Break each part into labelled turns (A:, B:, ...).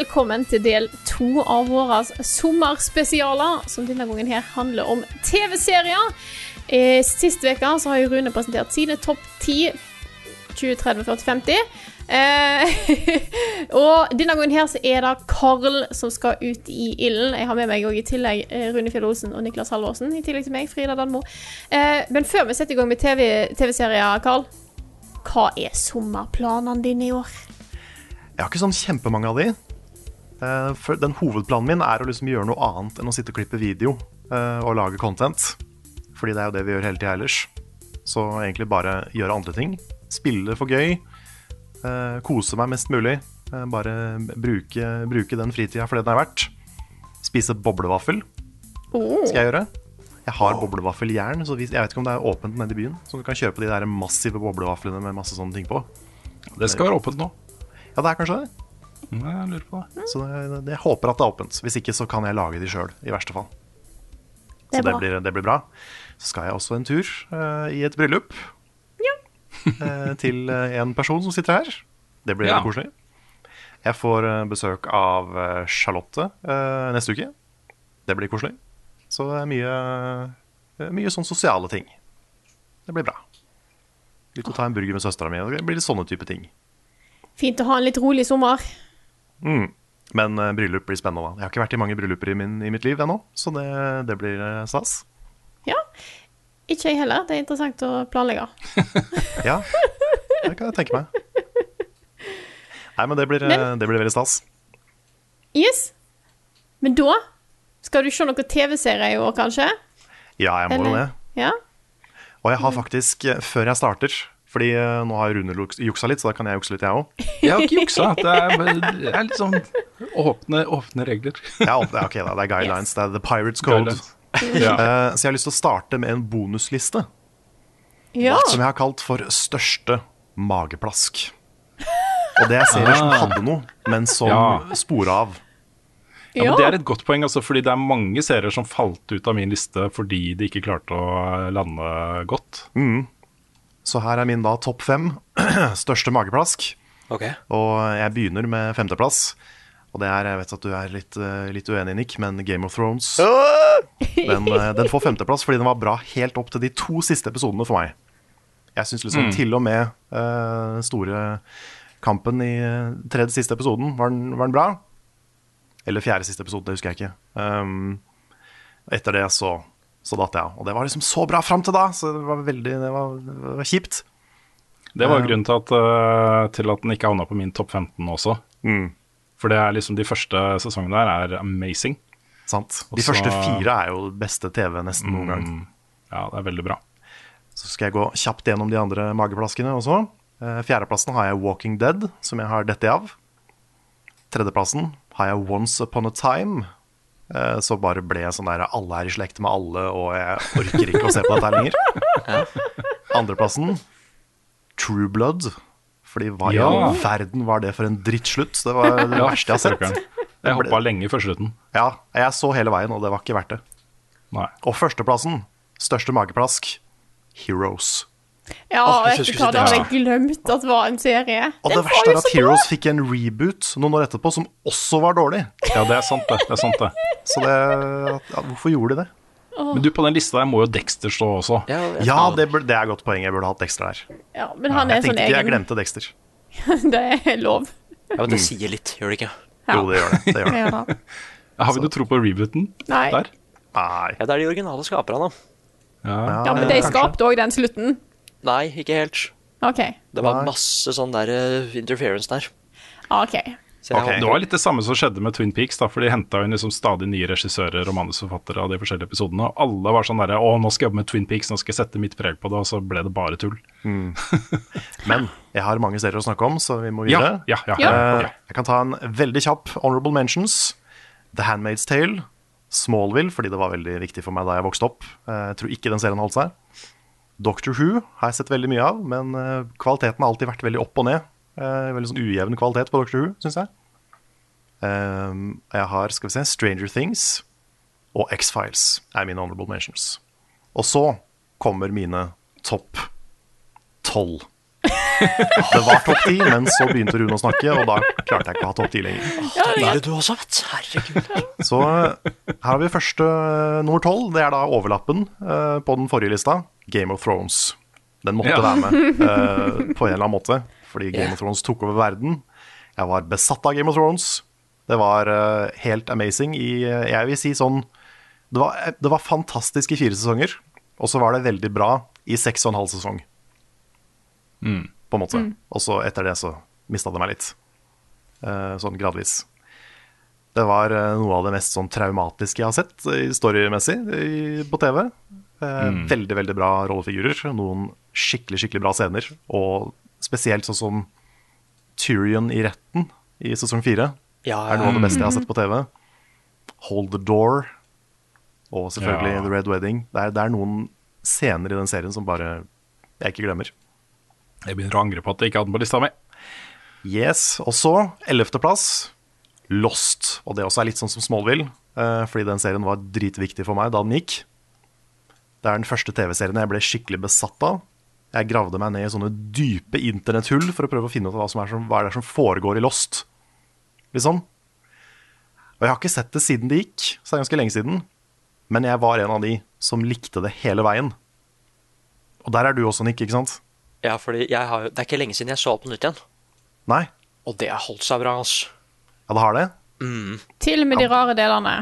A: Velkommen til del to av våre sommerspesialer, som denne gangen her handler om TV-serier. Eh, Sist uke så har Rune presentert sine topp 10 20, 30, 40, 50. Eh, og denne gangen her så er det Karl som skal ut i ilden. Jeg har med meg i tillegg eh, Rune Fjell Olsen og Niklas Halvorsen, i tillegg til meg, Frida Danmo. Eh, men før vi setter i gang med TV- TV-serier, Karl, hva er sommerplanene dine i år?
B: Jeg har ikke sånn kjempemange av de. Eh, den Hovedplanen min er å liksom gjøre noe annet enn å sitte og klippe video eh, og lage content. Fordi det er jo det vi gjør hele tida ellers. Så egentlig bare gjøre andre ting. Spille for gøy. eh, kose meg mest mulig. eh, bare bruke, bruke den fritida for det den er verdt. Spise boblevaffel skal jeg gjøre. Jeg har boblevaffeljern, så jeg vet ikke om det er åpent nede i byen. Så du kan kjøpe de der massive boblevaflene med masse sånne ting på.
C: Det skal være åpent nå.
B: Ja, det er kanskje det.
C: Ja, Jeg lurer på det.
B: Så det, det, jeg håper at det er åpent. Hvis ikke så kan jeg lage de sjøl, i verste fall.
A: Det
B: så det blir, det blir bra. Så skal jeg også en tur uh, i et bryllup. Eh, til eh, en person som sitter her. Det blir
C: Ja.
B: koselig. Jeg får besøk av Charlotte uh, neste uke. Det blir koselig. Så det er mye, mye sånn sosiale ting. Det blir bra. Ut og ta en burger med søstera mi. Det blir litt sånne type ting.
A: Fint å ha en litt rolig sommer.
B: Mm. Men uh, bryllup blir spennende. da Jeg har ikke vært i mange brylluper i, min, i mitt liv ennå, så det, det blir uh, stas.
A: Ja. Ikke jeg heller. Det er interessant å planlegge.
B: Ja, det kan jeg tenke meg. Nei, men det blir, eh,
A: Men-
B: det blir veldig stas.
A: Yes. Men da skal du se noen TV-serier i år, kanskje?
B: Ja, jeg må jo det.
A: Ja.
B: Og jeg har faktisk, før jeg starter Fordi uh, nå har Rune juksa litt, så da kan jeg jukse litt, jeg òg.
C: Jeg har ikke juksa. Det er, det er litt sånn åpne, åpne regler.
B: Ja, ok, da, det er guidelines. Det er The Pirates Code.
C: Ja.
B: uh, så jeg har lyst til å starte med en bonusliste
A: ja.
B: som jeg har kalt for Største mageplask. Og det er serier som
C: Ah.
B: hadde noe, men som
C: Ja.
B: spora av.
C: Ja, men Det er et godt poeng, altså, fordi det er mange serier som falt ut av min liste fordi de ikke klarte å lande godt.
B: Så her er min da topp fem største mageplask.
D: Ok.
B: Og jeg begynner med femteplass. Og det er, jeg vet at du er litt, eh, litt uenig, Nick, men Game of Thrones den, eh, den får femteplass fordi den var bra helt opp til de to siste episodene for meg. Jeg syns liksom til og med uh, store kampen i tredje siste episoden var den, var den bra. Eller fjerde siste episode, det husker jeg ikke. Um, etter det så, så datt jeg av. Og det var liksom så bra fram til da, så det var veldig det var, det var kjipt.
C: Det var grunnen til at, uh, til at den ikke havna på min topp 15 også.
B: Mm.
C: For det er liksom de første sesongene der er amazing.
B: Sant? De
C: så-
B: første fire er jo beste TV nesten noen gang.
C: Mm, ja, det er veldig bra.
B: Så skal jeg gå kjapt gjennom de andre mageplaskene også. Eh, Fjerdeplassen har jeg Walking Dead, som jeg har dette av. Tredjeplassen har jeg Once Upon a Time. Eh, Så bare ble jeg sånn der Alle er i slekt med alle, og jeg orker ikke å se på dette lenger. Andreplassen True Blood. Fordi hva i
C: Ja.
B: all verden var det for en drittslutt? Det var det
C: Ja,
B: verste jeg har sett.
C: Jeg hoppa lenge før slutten.
B: Ja, jeg så hele veien, og det var ikke verdt det.
C: Nei.
B: Og førsteplassen, største mageplask, Heroes.
A: Ja, vet du hva, det hadde jeg glemt at var en serie.
B: Og det verste er at! Heroes fikk en reboot noen år etterpå som også var dårlig.
C: Ja, det er sant, det. det, er sant det.
B: Så det, ja, hvorfor gjorde de det?
C: Men du, på den lista der må jo Dexter stå også.
D: Ja,
B: Ja, det, det er godt poeng. Jeg burde hatt Dexter der.
A: Ja, men han er
B: Jeg
A: sånn
B: tenkte ikke jeg glemte Dexter.
A: Det er lov.
D: ja, men det sier litt, gjør det ikke?
A: Ja.
B: Jo, det gjør det. det, gjør det.
C: Har vi noe tro på rebooten
A: Nei.
C: der?
B: Nei.
D: Ja, det er de originale skaperne.
C: Ja.
A: Ja, men de skapte òg den slutten.
D: Nei, ikke helt.
A: OK.
D: Det var
B: Nei.
D: masse sånn der uh, interference der.
A: ok.
D: Så jeg
B: Ok.
C: Det var litt det samme som skjedde med Twin Peaks, da, for de henta inn liksom stadig nye regissører og manusforfattere av de forskjellige episodene. Og alle var sånn derre Å, nå skal jeg jobbe med Twin Peaks, nå skal jeg sette mitt preg på det, og så ble det bare tull.
B: Men jeg har mange serier å snakke om, så vi må videre.
C: ja, ja.
A: Ja.
C: Ja.
B: Jeg kan ta en veldig kjapp honorable mentions. The Handmaid's Tale, Smallville, fordi det var veldig viktig for meg da jeg vokste opp. Uh, Jeg tror ikke den serien holdt seg. Doctor Who har jeg sett veldig mye av, men eh, kvaliteten har alltid vært veldig opp og ned. Eh, Veldig sånn ujevn kvalitet på Doctor Who, syns jeg. Eh, Jeg har skal vi se, Stranger Things og X-Files er mine honorable mentions. Og så kommer mine topp tolv. Det var topp ti, men så begynte Rune å snakke, og da klarte jeg ikke å ha topp ti lenger.
D: Da blir det du også, vet. Herregud.
B: Så her har vi første nummer tolv. Det er da overlappen på den forrige lista. Game of Thrones. Den måtte
C: Ja.
B: være med uh, på en eller annen måte, fordi Game
D: yeah.
B: of Thrones tok over verden. Jeg var besatt av Game of Thrones. Det var uh, helt amazing i uh, Jeg vil si sånn det var, det var fantastisk i fire sesonger, og så var det veldig bra i seks og en halv sesong. På en måte. Og så etter det så mista det meg litt. Sånn gradvis. Det var noe av det mest sånn traumatiske jeg har sett i storymessig på TV. Eh, Veldig, veldig bra rollefigurer. Noen skikkelig, skikkelig bra scener. Og spesielt sånn som Tyrion i retten i sesong fire
D: Ja,
B: er noe av det beste jeg har sett på TV. Hold the Door og selvfølgelig
C: Ja.
B: The Red Wedding. Det er, det er noen scener i den serien som bare jeg ikke glemmer.
C: Jeg begynner å angre på at jeg ikke hadde den på lista mi.
B: Yes, Og så, ellevteplass, Lost. Og det også er litt sånn som Smallville, eh, fordi den serien var dritviktig for meg da den gikk. Det er den første TV-serien jeg ble skikkelig besatt av. Jeg gravde meg ned i sånne dype internetthull for å prøve å finne ut hva, som er som, hva er det som foregår i Lost. Liksom. Og jeg har ikke sett det siden det gikk, så det er ganske lenge siden. Men jeg var en av de som likte det hele veien. Og der er du også, Nick, ikke sant?
D: Ja, fordi jeg har, jo- det er ikke lenge siden jeg så på nytt igjen.
B: Nei?
D: Og det har holdt seg bra, altså.
B: Ja, det har det?
A: Til og med de rare delene.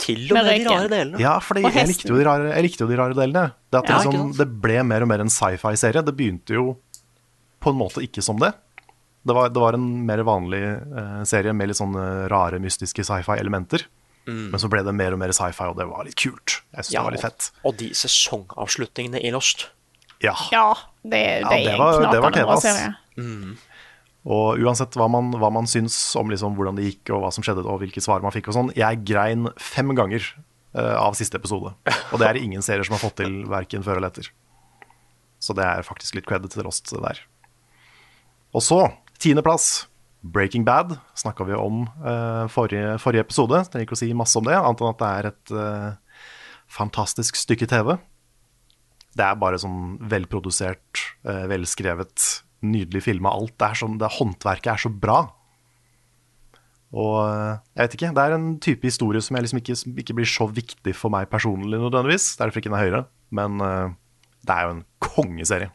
D: Til og
A: Med
D: med de rare delene.
B: Ja,
A: for
B: jeg likte, jo de rare, jeg likte jo de rare delene. Det, at det,
D: Ja, ikke
B: liksom, det ble mer og mer en sci-fi-serie. Det begynte jo på en måte ikke som det. Det var, det var en mer vanlig uh, serie med litt sånne rare, mystiske sci-fi-elementer. Men så ble det mer og mer sci-fi, og det var litt kult. Jeg synes
D: Ja,
B: det var litt fett.
D: Og de sesongavslutningene i Lost.
B: Ja.
A: Ja, det, det
B: Ja, det var- det var TV, ass.
A: serie.
B: Og uansett hva man, hva man syns om liksom hvordan det gikk, og hva som skjedde, og hvilke svar man fikk og sånn, jeg grein fem ganger uh, av siste episode. Og det er ingen serier som har fått til verken før eller etter. Så det er faktisk litt credit til Lost der. Og så, tiendeplass, Breaking Bad. Snakka vi om uh, forrige, forrige episode. Trenger ikke å si masse om det, annet enn at det er et uh, fantastisk stykke TV. Det er bare sånn velprodusert, velskrevet, nydelig filma. Alt det er sånn, det Håndverket er så bra. Og eh, jeg vet ikke, det er en type historie som jeg liksom ikke, ikke blir så viktig for meg personlig nødvendigvis. Det er derfor ikke den er høyere. Men uh, det er jo en kongeserie.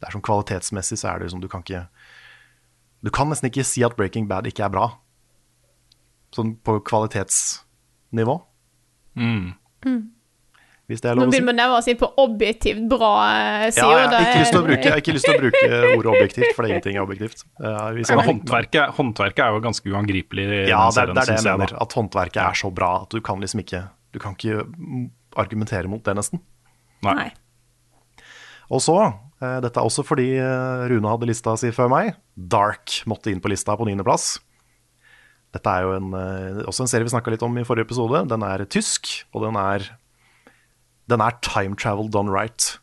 B: Det er sånn kvalitetsmessig så er det liksom du kan ikke Du kan nesten ikke si at Breaking Bad ikke er bra. Sånn på kvalitetsnivå. Hvis det er lov å si.
A: begynner vi nærme oss inn på objektivt bra eh,
B: Ja,
A: sider.
B: jeg har ikke lyst til å bruke, jeg har ikke lyst til å bruke ordet objektivt, for det er ingenting er objektivt. Eh, hvis
C: Men håndverket, håndverket er jo ganske uangripelig.
B: Ja, det er, det er det jeg mener. At håndverket er så bra at du kan liksom ikke Du kan ikke argumentere mot det, nesten.
C: Nei.
B: Og så, eh, dette er også fordi Rune hadde lista si før meg, Dark måtte inn på lista på niendeplass. Dette er jo en, også en serie vi snakka litt om i forrige episode. Den er tysk, og den er Den er time travel done right.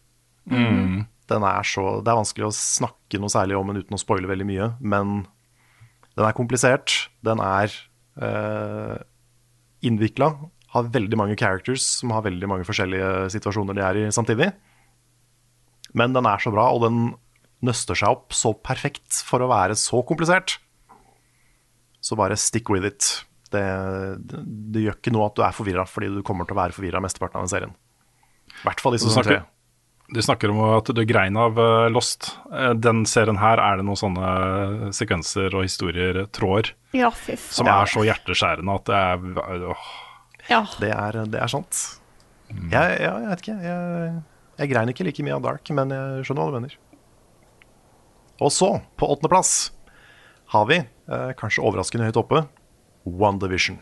B: Den er så, det er vanskelig å snakke noe særlig om den uten å spoile veldig mye, men den er komplisert. Den er uh, innvikla. Har veldig mange characters som har veldig mange forskjellige situasjoner de er i samtidig. Men den er så bra, og den nøster seg opp så perfekt for å være så komplisert. Så bare stick with it. Det, det, det gjør ikke noe at du er forvirra, fordi du kommer til å være forvirra mesteparten av den serien. I hvert fall de som
C: snakker, du snakker om at du grein av eh, Lost. Eh, den serien her er det noen sånne sekvenser og historier, tråder,
A: Ja,
C: som er så hjerteskjærende at det er åh,
A: Ja.
B: Det er, det er sant. Jeg, jeg, jeg vet ikke. Jeg, Jeg grein ikke like mye av Dark, men jeg skjønner hva du mener. Og så, på åttendeplass, har vi, eh, kanskje overraskende høyt oppe, WandaVision.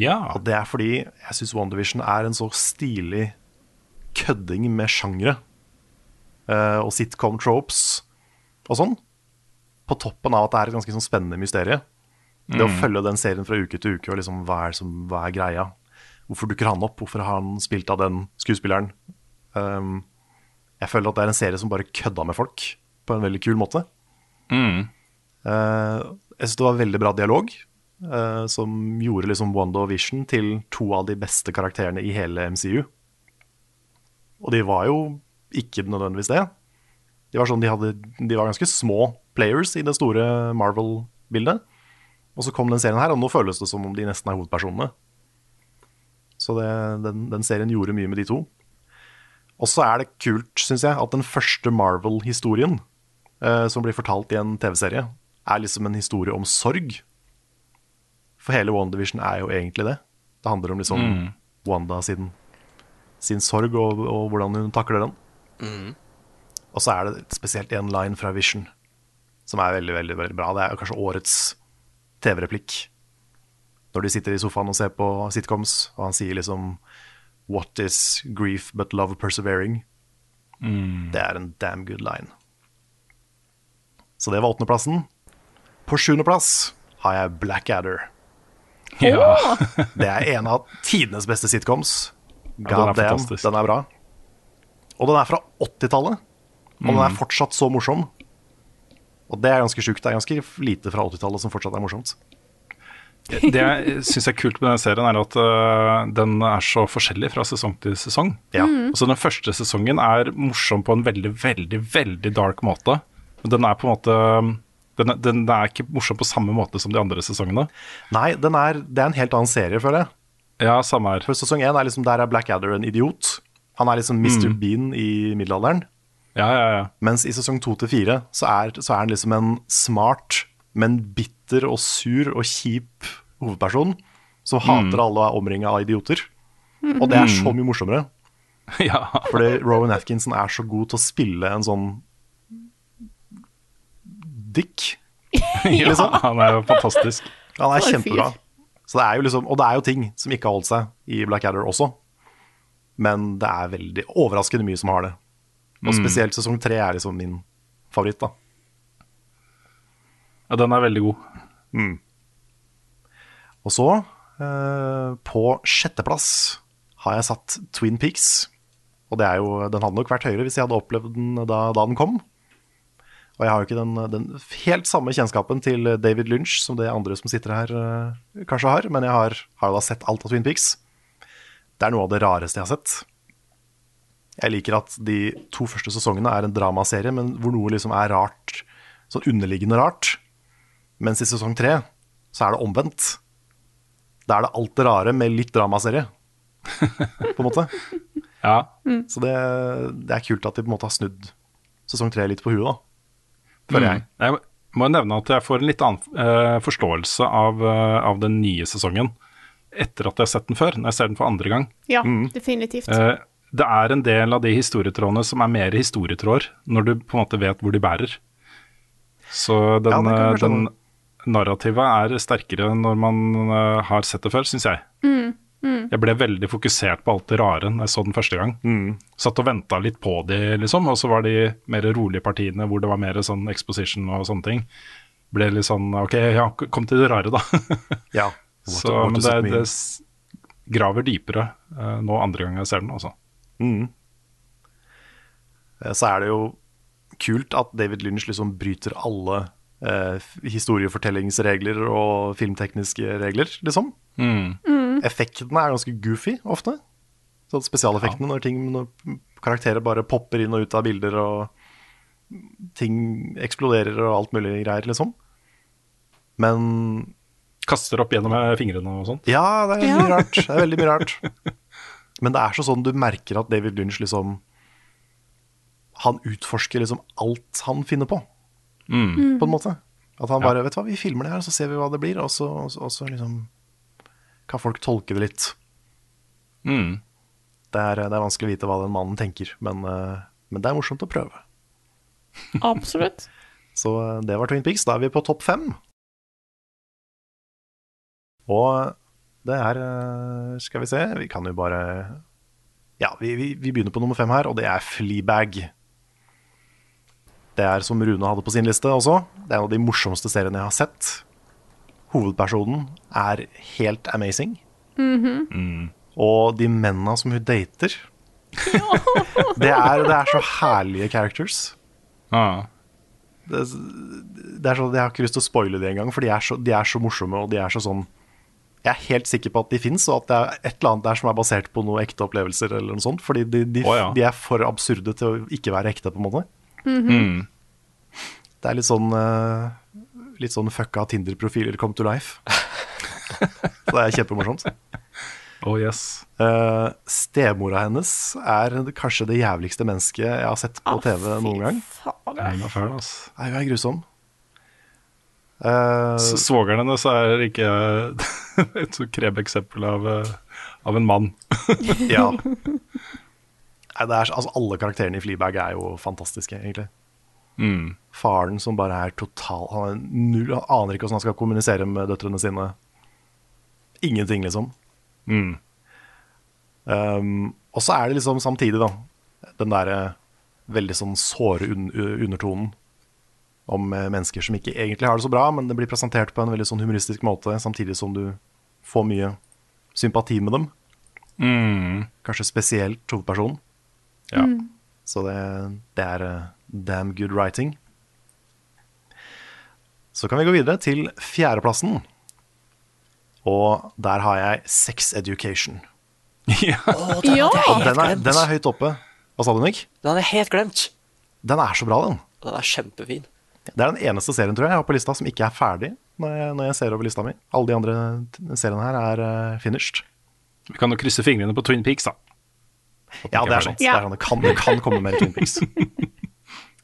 C: Ja.
B: Og det er fordi jeg syns WandaVision er en så stilig kødding med sjangre uh, og sitcom tropes og sånn. På toppen av at det er et ganske sånn spennende mysterie. Det å følge den serien fra uke til uke og liksom hva er, som, hva er greia. Hvorfor dukker han opp? Hvorfor har han spilt av den skuespilleren? Um, jeg føler at det er en serie som bare kødda med folk på en veldig kul måte.
C: Mm.
B: Uh, jeg syns det var veldig bra dialog, eh, som gjorde liksom Wanda og Vision til to av de beste karakterene i hele MCU. Og de var jo ikke nødvendigvis det. De var, sånn, de, hadde, de var ganske små players i det store Marvel-bildet. Og så kom den serien her, og nå føles det som om de nesten er hovedpersonene. Så det, den, den serien gjorde mye med de to. Og så er det kult, syns jeg, at den første Marvel-historien eh, som blir fortalt i en TV-serie, er liksom en historie om sorg. For hele WandaVision er jo egentlig det. Det handler om liksom
C: Mm.
B: Wanda sin, sin sorg og, og hvordan hun takler den. Og så er det spesielt en line fra Vision som er veldig, veldig, veldig bra. Det er kanskje årets TV-replikk. Når de sitter i sofaen og ser på sitcoms, og han sier liksom What is grief but love persevering? Det er en damn good line. Så det var åttendeplassen. På sjuendeplass har jeg Blackadder.
C: Ja.
B: Det er en av tidenes beste sitcoms.
C: Ja, den
B: damn,
C: fantastisk.
B: den er bra. Og den er fra 80-tallet, og den
C: Mm.
B: er fortsatt så morsom. Og det er ganske sjukt. Det er ganske lite fra 80-tallet som fortsatt er morsomt.
C: Det jeg syns er kult med den serien, er at uh, den er så forskjellig fra sesong til sesong.
B: Ja.
C: Altså Den første sesongen er morsom på en veldig, veldig, veldig dark måte. Men den er på en måte den er, den er ikke morsom på samme måte som de andre sesongene.
B: Nei, den er, det er en helt annen serie, føler jeg.
C: Ja, samme her.
B: For sesong én er liksom der er Blackadder en idiot. Han er liksom Mr.
C: Mm.
B: Bean i middelalderen.
C: Ja, ja, ja.
B: Mens i sesong to til fire så er, så er han liksom en smart, men bitter og sur og kjip hovedperson som hater
C: Mm.
B: alle og er omringa av idioter. Og det er så mye morsommere.
C: ja.
B: Fordi Rowan Atkinson er så god til å spille en sånn dick.
C: ja
B: Liksom.
C: han er jo fantastisk.
B: Han er kjempebra. Så det er jo liksom, og det er jo ting som ikke har holdt seg i Blackadder også. Men det er veldig overraskende mye som har det. Og spesielt sesong tre er liksom min favoritt. da
C: Ja, den er veldig god.
B: Og så, eh, på sjetteplass, har jeg satt Twin Peaks. Og det er jo, den hadde nok vært høyere hvis jeg hadde opplevd den da, da den kom. Og jeg har jo ikke den, den helt samme kjennskapen til David Lynch som det andre som sitter her uh, kanskje har, men jeg har, har jo da sett alt av Twin Peaks. Det er noe av det rareste jeg har sett. Jeg liker at de to første sesongene er en dramaserie, men hvor noe liksom er rart, sånn underliggende rart. Mens i sesong tre så er det omvendt. Da er det alt det rare med litt dramaserie, på en måte.
C: Ja.
B: Så det, det er kult at de på en måte har snudd sesong tre litt på huet, da. Føler jeg.
C: Mm. Jeg må nevne at jeg får en litt annen uh, forståelse av, uh, av den nye sesongen etter at jeg har sett den før, når jeg ser den for andre gang.
A: Ja, definitivt.
C: Uh, det er en del av de historietrådene som er mer historietråder, når du på en måte vet hvor de bærer. Så den,
B: Ja,
C: den narrativet er sterkere når man har sett det før, syns jeg. Jeg ble veldig fokusert på alt det rare når jeg så den første gang. Satt og venta litt på de, liksom, og så var de mer rolige partiene hvor det var mer sånn exposition og sånne ting. Ble litt sånn OK, ja, kom til det rare, da.
B: Ja.
C: så,
B: What- what
C: men det, det graver dypere uh, nå andre gang jeg ser den, altså.
B: Mm. Så er det jo kult at David Lynch liksom bryter alle eh, historiefortellingsregler og filmtekniske regler, liksom. Effektene er ganske goofy ofte. Sånn spesialeffektene når, ting, når karakterer bare popper inn og ut av bilder og ting eksploderer og alt mulig greier, liksom. Men
C: Kaster opp gjennom fingrene og sånt.
B: Ja, det er
A: Ja.
B: mye rart. Det er veldig mye rart. Men det er så sånn du merker at David Lynch liksom Han utforsker liksom alt han finner på, på en måte. At han bare Vet du hva, vi filmer det her, så ser vi hva det blir, og så, og så, og så liksom kan folk tolke det litt.
C: Mm.
B: Det er, det er vanskelig å vite hva den mannen tenker, men, eh, men det er morsomt å prøve.
A: Absolutt.
B: Så eh, det var Twin Peaks. Da er vi på topp fem. Og det er eh, Skal vi se, vi kan jo bare Ja, vi, vi, vi begynner på nummer fem her, og det er Fleabag. Det er som Rune hadde på sin liste også. Det er en av de morsomste seriene jeg har sett. Hovedpersonen er helt amazing. Og de mennene som hun dater det, er, det er så herlige characters.
C: Ah.
B: Det, det er så, Jeg har ikke lyst til å spoile det engang, for de er, så, de er så morsomme. Og de er så sånn Jeg er helt sikker på at de fins, og at det er et eller annet der som er basert på noen ekte opplevelser. eller noe sånt Fordi de, de,
C: oh, ja.
B: de er for absurde til å ikke være ekte, på en måte.
C: Mm.
B: Det er litt sånn eh, Litt sånn fucka Tinder-profiler come to life. så det er kjempemorsomt.
C: Oh yes.
B: Uh, Stemora hennes er kanskje det jævligste mennesket jeg har sett på TV noen gang.
C: Hun er fæl,
B: altså. Hun er grusom.
C: Uh, Svogeren hennes er ikke et så krebeksempel av, eh, av en mann.
B: ja. Nei, det er, altså, alle karakterene i Fleabag er jo fantastiske, egentlig.
C: Mm.
B: Faren som bare er total Han, er null, han aner ikke hvordan han skal kommunisere med døtrene sine. Ingenting, liksom.
C: Mm.
B: Um, og så er det liksom samtidig, da, den derre veldig sånn såre un undertonen om eh, mennesker som ikke egentlig har det så bra, men det blir presentert på en veldig sånn humoristisk måte, samtidig som du får mye sympati med dem.
C: Mm.
B: Kanskje spesielt hovedpersonen.
C: Ja.
B: Så det, det er eh, damn good writing. Så kan vi gå videre til fjerdeplassen. Og der har jeg Sex Education.
C: ja.
A: Ja!
B: Den er, den er høyt oppe. Hva sa du, Nick?
D: Den hadde jeg helt glemt.
B: Den er så bra, den.
D: Den er kjempefin.
B: Det er den eneste serien tror jeg, jeg har på lista som ikke er ferdig når jeg, når jeg ser over lista mi. Alle de andre seriene her er uh, finished.
C: Vi kan jo krysse fingrene på Twin Peaks, da.
B: Ja, det er
C: sant.
B: sant. Det, er sant. det, kan, det kan komme mer Twin Peaks.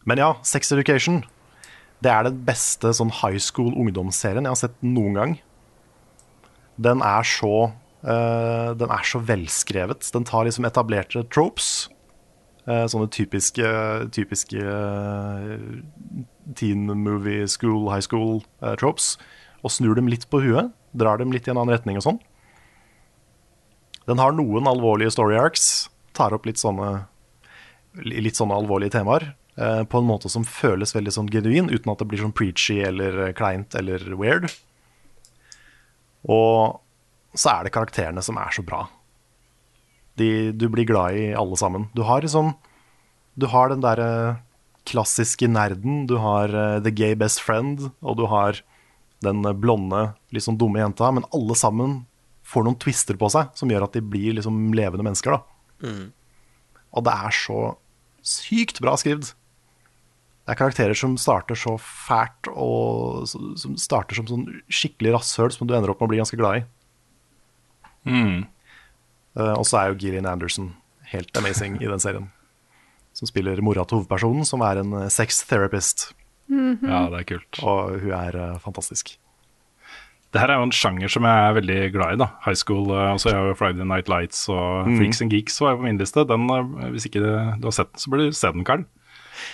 B: Men ja, Sex Education Det er den beste sånn high school ungdomsserien jeg har sett noen gang. Den er så uh, Den er så velskrevet. Den tar liksom etablerte tropes. Uh, sånne typiske, typiske uh, teen movie school, high school tropes. Og snur dem litt på huet. Drar dem litt i en annen retning og sånn. Den har noen alvorlige story arcs. Tar opp litt sånne, litt sånne alvorlige temaer. Eh, på en måte som føles veldig sånn genuin, uten at det blir sånn preachy eller eh, kleint eller weird. Og så er det karakterene som er så bra. De, du blir glad i alle sammen. Du har liksom Du har den derre klassiske nerden, du har eh, the gay best friend, og du har den eh, blonde, litt sånn dumme jenta, men alle sammen får noen twister på seg som gjør at de blir liksom levende mennesker. da. Og det er så sykt bra skrevet. Det er karakterer som starter så fælt, og som starter som sånn skikkelig rasshøl som du ender opp med å bli ganske glad i.
C: Mm.
B: Uh, og så er jo Gillian Anderson helt amazing i den serien. Som spiller mora til hovedpersonen, som er en eh, sex therapist.
C: Ja, det er kult.
B: Og hun er uh, fantastisk.
C: Det her er jo en sjanger som jeg er veldig glad i. da High school, altså jeg har jo Friday Night Lights og
B: Mm.
C: Freaks and Geeks var jo på min liste. Den, hvis ikke du har sett den, så burde du se den, Karl.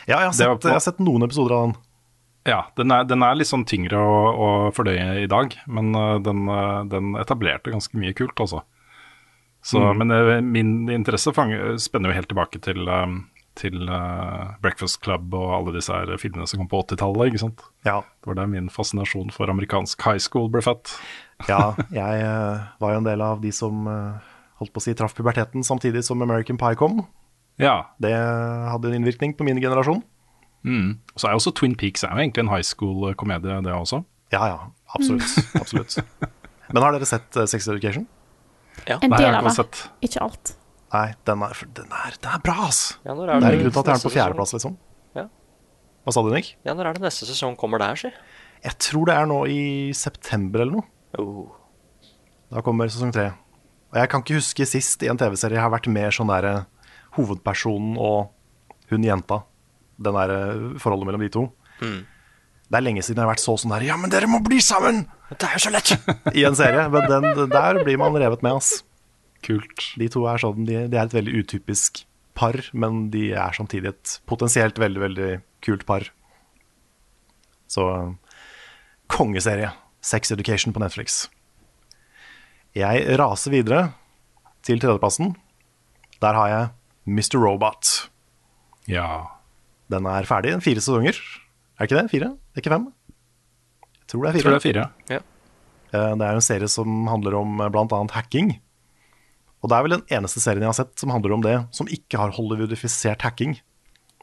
B: Ja, jeg har, sett,
C: på-
B: jeg har sett noen episoder av den.
C: Ja, den er, den er litt sånn tyngre å, å fordøye i dag, men eh, den, eh, den etablerte ganske mye kult, altså. Så,
B: Mm.
C: Men eh, min interesse fanger, spenner jo helt tilbake til, til uh, Breakfast Club og alle disse her filmene som kom på 80-tallet. ikke sant?
B: Ja,
C: Det var der min fascinasjon for amerikansk high school ble født.
B: ja jeg uh, var jo en del av de som uh, holdt på å si traff puberteten samtidig som American Pie kom.
C: Ja,
B: Det hadde en innvirkning på min generasjon.
C: mm. Så er jo også Twin Peaks er jo egentlig en high school-komedie, det også.
B: Ja, ja, absolutt. absolutt. Men har dere sett eh, Sex Education?
C: Ja. En
A: del av det. Ikke alt.
B: Nei, den er, den er, den er bra, ass.
D: Ja, når
B: Det er
D: grunnen
B: grunn til at jeg
D: er
B: på fjerdeplass, liksom.
D: Ja.
B: Hva sa du, Nick?
D: Ja, når er det neste sesong kommer der, si?
B: Jeg tror det er nå i september eller noe.
D: Oh.
B: Da kommer sesong tre. Og jeg kan ikke huske sist i en TV-serie jeg har vært mer sånn derre hovedpersonen og hun jenta. Den der forholdet mellom de to. Det er lenge siden jeg har vært så sånn der Ja, men dere må bli sammen!
D: Det er jo så lett!
B: I en serie. Men den, der blir man revet med, ass.
C: Kult.
B: De to er sånn, de, de er et veldig utypisk par, men de er samtidig et potensielt veldig, veldig kult par. Så kongeserie. Sex Education på Netflix. Jeg raser videre til tredjeplassen. Der har jeg Mr. Robot.
C: Ja.
B: Den er ferdig. Fire sesonger. Er det ikke det? Fire? Det er ikke fem? Jeg tror det er
C: Jeg
B: fire.
C: tror det er fire.
B: Ja. Det er en serie som handler om bl.a. blant annet hacking. Og det er vel den eneste serien jeg har sett som handler om det, som ikke har hollywoodifisert hacking.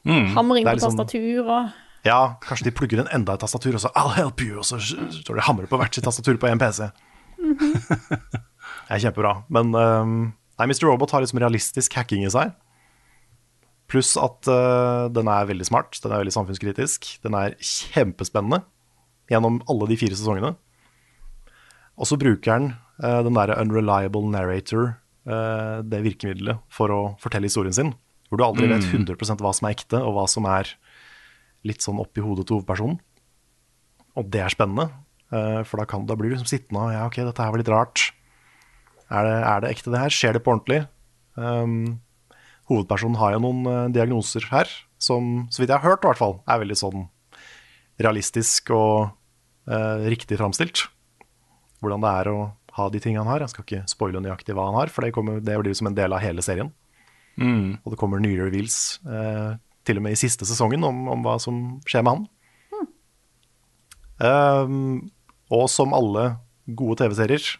A: Hamring
B: er
A: på
B: liksom-
A: tastatur og
B: Ja, kanskje de plugger inn enda et tastatur, og så I'll help you, og så står de hamrer på hvert sitt tastatur på én PC. Det er kjempebra. Men um, nei, Mr. Robot har liksom realistisk hacking i seg. Pluss at uh, den er veldig smart, den er veldig samfunnskritisk. Den er kjempespennende gjennom alle de fire sesongene. Og så bruker den uh, den derre unreliable narrator, uh, det virkemidlet, for å fortelle historien sin. Hvor du aldri vet 100% hva som er ekte, og hva som er litt sånn oppi hodet til hovedpersonen. Og det er spennende, for da, kan, da blir du liksom sittende og ja, ok, dette her var litt rart. Er det, er det ekte det her? Skjer det på ordentlig? Um, hovedpersonen har jo noen eh, diagnoser her, som så vidt jeg har hørt i hvert fall, er veldig sånn realistisk og eh, riktig framstilt. Hvordan det er å ha de tingene han har. Jeg skal ikke spoile nøyaktig hva han har, for det, kommer, det blir som en del av hele serien. Og det kommer nye reveals eh, til og med i siste sesongen om, om hva som skjer med han. Um, og som alle gode TV-serier,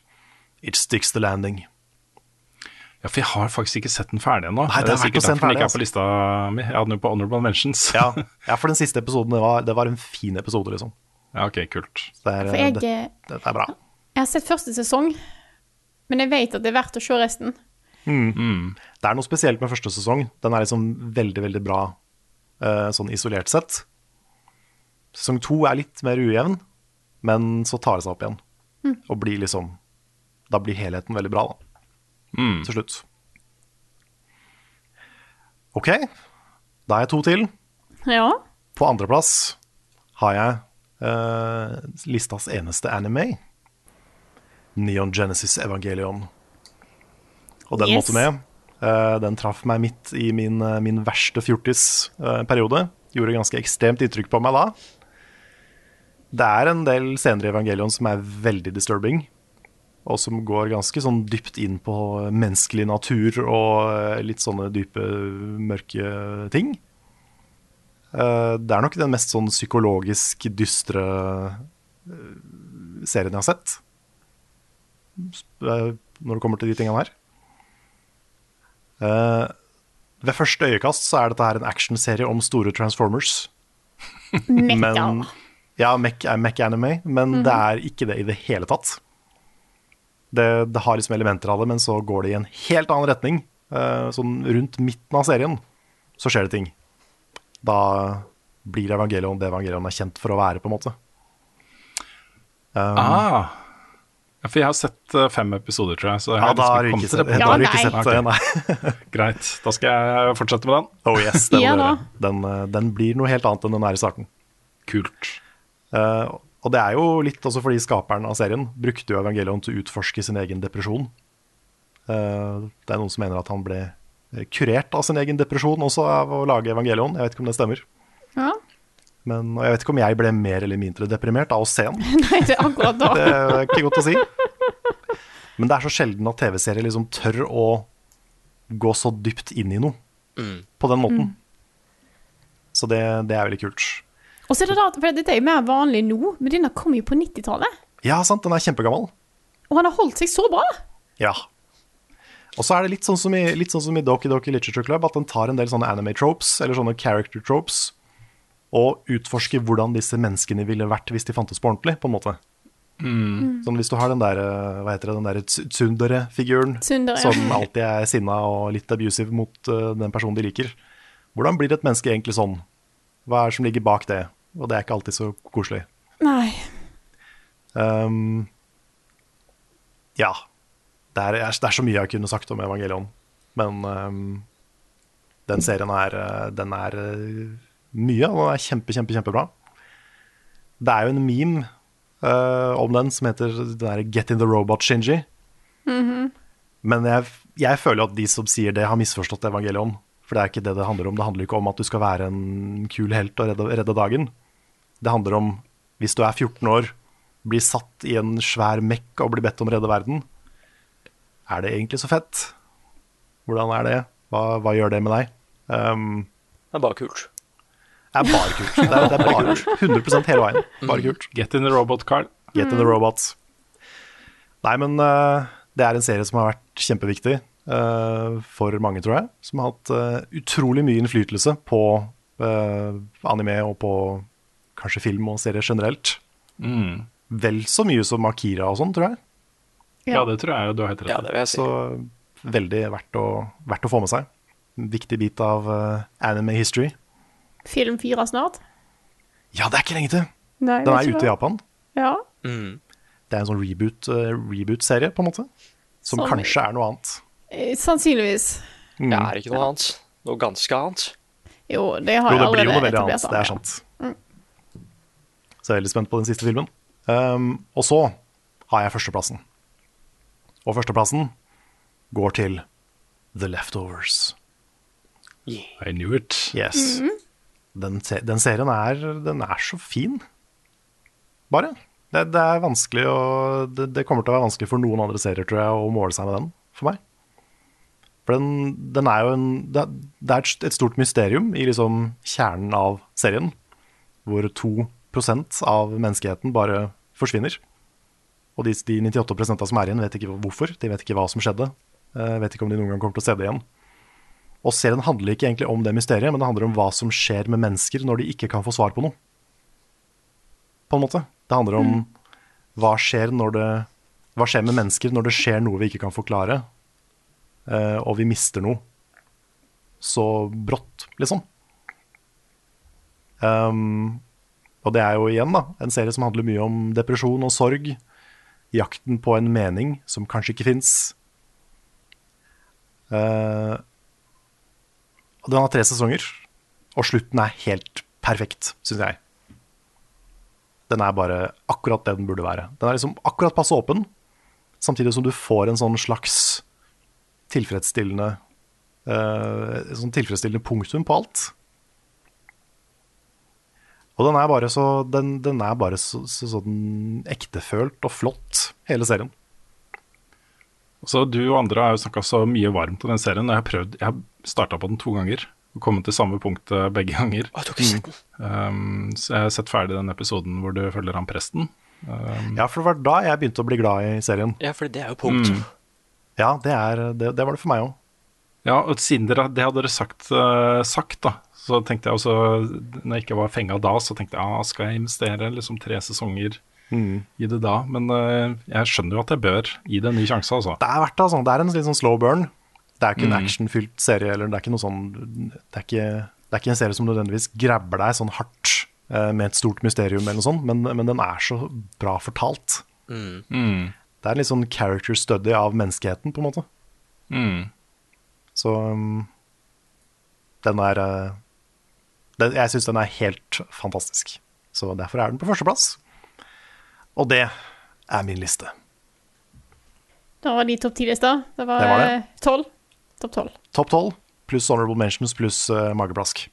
B: it sticks the landing.
C: Ja, for jeg har faktisk ikke sett den ferdig ennå.
B: Nei, det er
C: sikkert derfor den ikke er på lista mi. Jeg hadde den jo på Honorable Mentions.
B: Ja, ja, for den siste episoden, det var, det var en fin episode, liksom.
C: Ja, ok, kult.
B: Det er,
A: For jeg,
B: det,
A: eh,
B: det er bra.
A: jeg har sett første sesong, men jeg vet at det er verdt å se resten.
B: Det er noe spesielt med første sesong. Den er liksom veldig, veldig bra eh, sånn isolert sett. Sesong to er litt mer ujevn, men så tar det seg opp igjen. Og blir liksom Da blir helheten veldig bra, da. Til slutt. OK, da er jeg to til.
A: Ja.
B: På andreplass har jeg eh, listas eneste anime. Neon Genesis Evangelion. Og den
A: Yes.
B: måtte med. Eh, den traff meg midt i min, eh, min verste fjortisperiode. Gjorde ganske ekstremt inntrykk på meg da. Det er en del scener i Evangelion som er veldig disturbing. Og som går ganske sånn dypt inn på menneskelig natur og eh, litt sånne dype, mørke ting. Eh, Det er nok den mest sånn psykologisk dystre eh, serien jeg har sett. Når det kommer til de tingene her. Ved første øyekast så er dette her en actionserie om store Transformers. Men, ja, mech er mech anime, men det er ikke det i det hele tatt. Det, det har liksom elementer av det, men så går det i en helt annen retning. Eh, sånn rundt midten av serien så skjer det ting. Da blir Evangelion det Evangelion er kjent for å være, på en måte. Um,
C: Ah. Ja, for jeg har sett eh, fem episoder, tror jeg. Så jeg
B: Ja, da har du
C: liksom
B: ikke sett, har du ikke sett
C: nei. Greit, da skal jeg fortsette med den.
B: Oh yes, det
A: Ja.
B: Den, eh, den blir noe helt annet enn den er i starten.
C: Kult.
B: Eh, og det er jo litt også fordi skaperen av serien brukte jo Evangelion til å utforske sin egen depresjon. Eh, det er noen som mener at han ble kurert av sin egen depresjon også av å lage Evangelion. Jeg vet ikke om det stemmer.
A: Ja.
B: Men, og jeg vet ikke om jeg ble mer eller mindre deprimert av å se den.
A: Nei, det er akkurat da.
B: Det er ikke godt å si. Men det er så sjelden at TV-serier liksom tør å gå så dypt inn i noe på den måten. Så det, det er veldig kult.
A: Og så er det rart, for dette er jo mer vanlig nå, men denne kom jo på 90-tallet.
B: Ja, sant, den er kjempegammel.
A: Og han har holdt seg så bra.
B: Ja. Og så er det litt sånn som i, litt sånn som i Doki Doki Literature Club, at den tar en del sånne anime tropes, eller sånne character tropes, og utforsker hvordan disse menneskene ville vært hvis de fantes på ordentlig, på en måte. Sånn hvis du har den der, eh, hva heter det, den der tsundere-figuren,
A: Tsundere, ja.
B: som alltid er sinna og litt abusive mot uh, den personen de liker. Hvordan blir et menneske egentlig sånn? Hva er det som ligger bak det? Og det er ikke alltid så koselig.
A: Nei.
B: Um, ja. Det er, det er så mye jeg kunne sagt om Evangelion. Men um, den serien er, uh, den er uh, mye, og den er kjempe, kjempe, kjempebra. Det er jo en meme uh, om den som heter den der Get in the Robot Shinji. Men jeg, jeg føler jo at de som sier det, har misforstått Evangelion. For det er ikke det det handler om. Det handler ikke om at du skal være en kul helt og redde, redde dagen. Det handler om hvis du er 14 år, blir satt i en svær mekk og blir bedt om å redde verden. Er det egentlig så fett? Hvordan er det? Hva, hva gjør det med deg? Um,
D: Det er bare kult.
B: det er bare kult. Det er, det er bare 100% hele veien. Bare kult.
C: Get in the robot Carl.
B: Get in the robots. Nei, men uh, det er en serie som har vært kjempeviktig for mange, tror jeg. Som har hatt eh, utrolig mye innflytelse på eh, anime og på kanskje film og serier generelt.
C: Mm.
B: Vel så mye som Akira og sånn, tror jeg.
C: Ja, det tror jeg du har helt rett
D: Ja,
C: i.
D: det vil jeg si.
B: Så veldig verdt å, verdt å få med seg. En viktig bit av eh, anime history.
A: Film fire snart.
B: Ja, det er ikke lenge til!
A: Nei,
B: Den er
A: ikke
B: ute i. Japan.
A: Ja.
D: Mm.
B: Det er en sånn reboot, eh, reboot-serie, på en måte. Som
A: Som-
B: kanskje er noe annet.
A: Eh, Sannsynligvis.
B: Mm.
D: Det er ikke noe annet. Noe ganske annet.
A: Jo, det har
B: Jo,
A: jeg
B: det blir jo noe
A: allerede
B: veldig annet. Det er sant. Så jeg er veldig spent på den siste filmen. Um, og så har jeg førsteplassen. Og førsteplassen går til The Leftovers.
C: I knew it.
B: Yes. Den, se den serien er, den er så fin. Bare. Det, det er vanskelig å det, det kommer til å være vanskelig for noen andre serier, tror jeg, å måle seg med den, for meg. For den, den er jo en Det, er et stort mysterium i liksom kjernen av serien, hvor 2% av menneskeheten bare forsvinner. Og de, de 98% som er igjen, vet ikke hvorfor. De vet ikke hva som skjedde. Eh, vet ikke om de noen gang kommer til å se det igjen. Og serien handler ikke egentlig om det mysteriet, men det handler om hva som skjer med mennesker når de ikke kan få svar på noe. På en måte. Det handler om hva skjer det Hva skjer med mennesker når det skjer noe vi ikke kan forklare, og vi mister noe så brått, liksom. Um, og det er jo igjen da, en serie som handler mye om depresjon og sorg. Jakten på en mening som kanskje ikke fins. Uh, og den har tre sesonger, og slutten er helt perfekt, syns jeg. Den er bare akkurat det den burde være. Den er liksom akkurat passe åpen, samtidig som du får en sånn slags tilfredsstillende uh, sånn tilfredsstillende punktum på alt. Og den er bare så, den, den er bare så, så sånn ektefølt og flott, hele serien.
C: Så du og andre har jo snakka så mye varmt om den serien. og Jeg har prøvd, jeg har starta på den to ganger og kommet til samme punkt eh, begge ganger.
D: Å, du har ikke sett den?
C: Um, så jeg har sett ferdig den episoden hvor du følger han presten. Um,
B: Ja, for det var da jeg begynte å bli glad i serien.
D: Ja, for det er jo punkt.
C: Mm.
B: Ja, det, er, det, det var det for meg òg.
C: Ja, og siden dere, det hadde dere sagt, eh, sagt, da, så tenkte jeg også Når jeg ikke var fenga da, så tenkte jeg ja, skal jeg investere liksom tre sesonger i det da? Men eh, jeg skjønner jo at jeg bør gi det en ny sjanse, altså.
B: Det er verdt det. Altså. Det er en litt sånn slow burn. Det er ikke en
C: Mm.
B: actionfylt serie. Eller det er ikke noe sånn det er ikke, det er ikke en serie som nødvendigvis grabber deg sånn hardt eh, med et stort mysterium, eller noe sånt, men, men den er så bra fortalt.
C: Mm.
B: Det er en litt sånn character study av menneskeheten, på en måte.
C: Mm.
B: Så um, den er uh, den, Jeg syns den er helt fantastisk. Så derfor er den på førsteplass. Og det er min liste.
A: Da var de topp ti-lista. Det var
B: Det var det.
A: eh, tolv. Topp tolv.
B: Topp tolv pluss honorable mentions pluss uh, mageplask.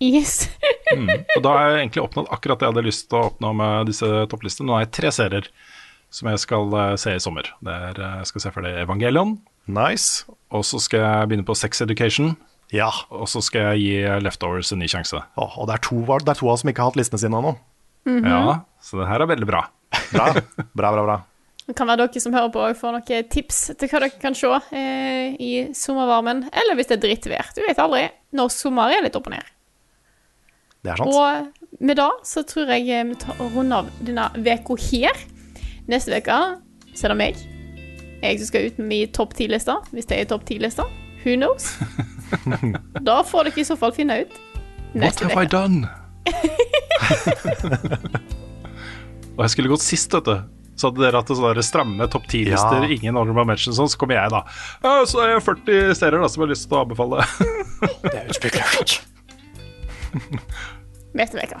A: Yes.
C: Mm. Og da har jeg egentlig oppnådd akkurat det jeg hadde lyst til å oppnå med disse topplistene. Nå har jeg tre serier som jeg skal eh, se i sommer. Der er, eh, jeg skal se ferdig Evangelion,
B: Nice.
C: og så skal jeg begynne på Sex Education,
B: Ja.
C: og så skal jeg gi Leftovers en ny sjanse.
B: Oh, og det er, to, det er to av oss som ikke har hatt listene sine ennå.
C: Ja, så det her er veldig bra.
B: Bra. bra, bra, bra.
A: Det kan være dere som hører på, får noen tips til hva dere kan se eh, i sommervarmen. Eller hvis det er drittvær. Du vet aldri når sommer er litt opp og ned.
B: Det er sant.
A: Og med det så tror jeg eh, vi tar og runder av denne uka her. Neste uke så er det meg. Jeg som skal ut med min topp ti-liste, hvis det er topp ti-liste. Who knows? da får dere i så fall finne ut
C: What have veka.
A: I
C: done? og jeg skulle gått sist, vet du. Så hadde dere hatt sånne stramme topp 10-lister,
B: Ja.
C: ingen honorable mention, sånn, så kommer jeg da. Ja, så er jeg 40 serier da, som jeg har lyst til å anbefale.
D: Det er jo spekulert.
A: Neste uke.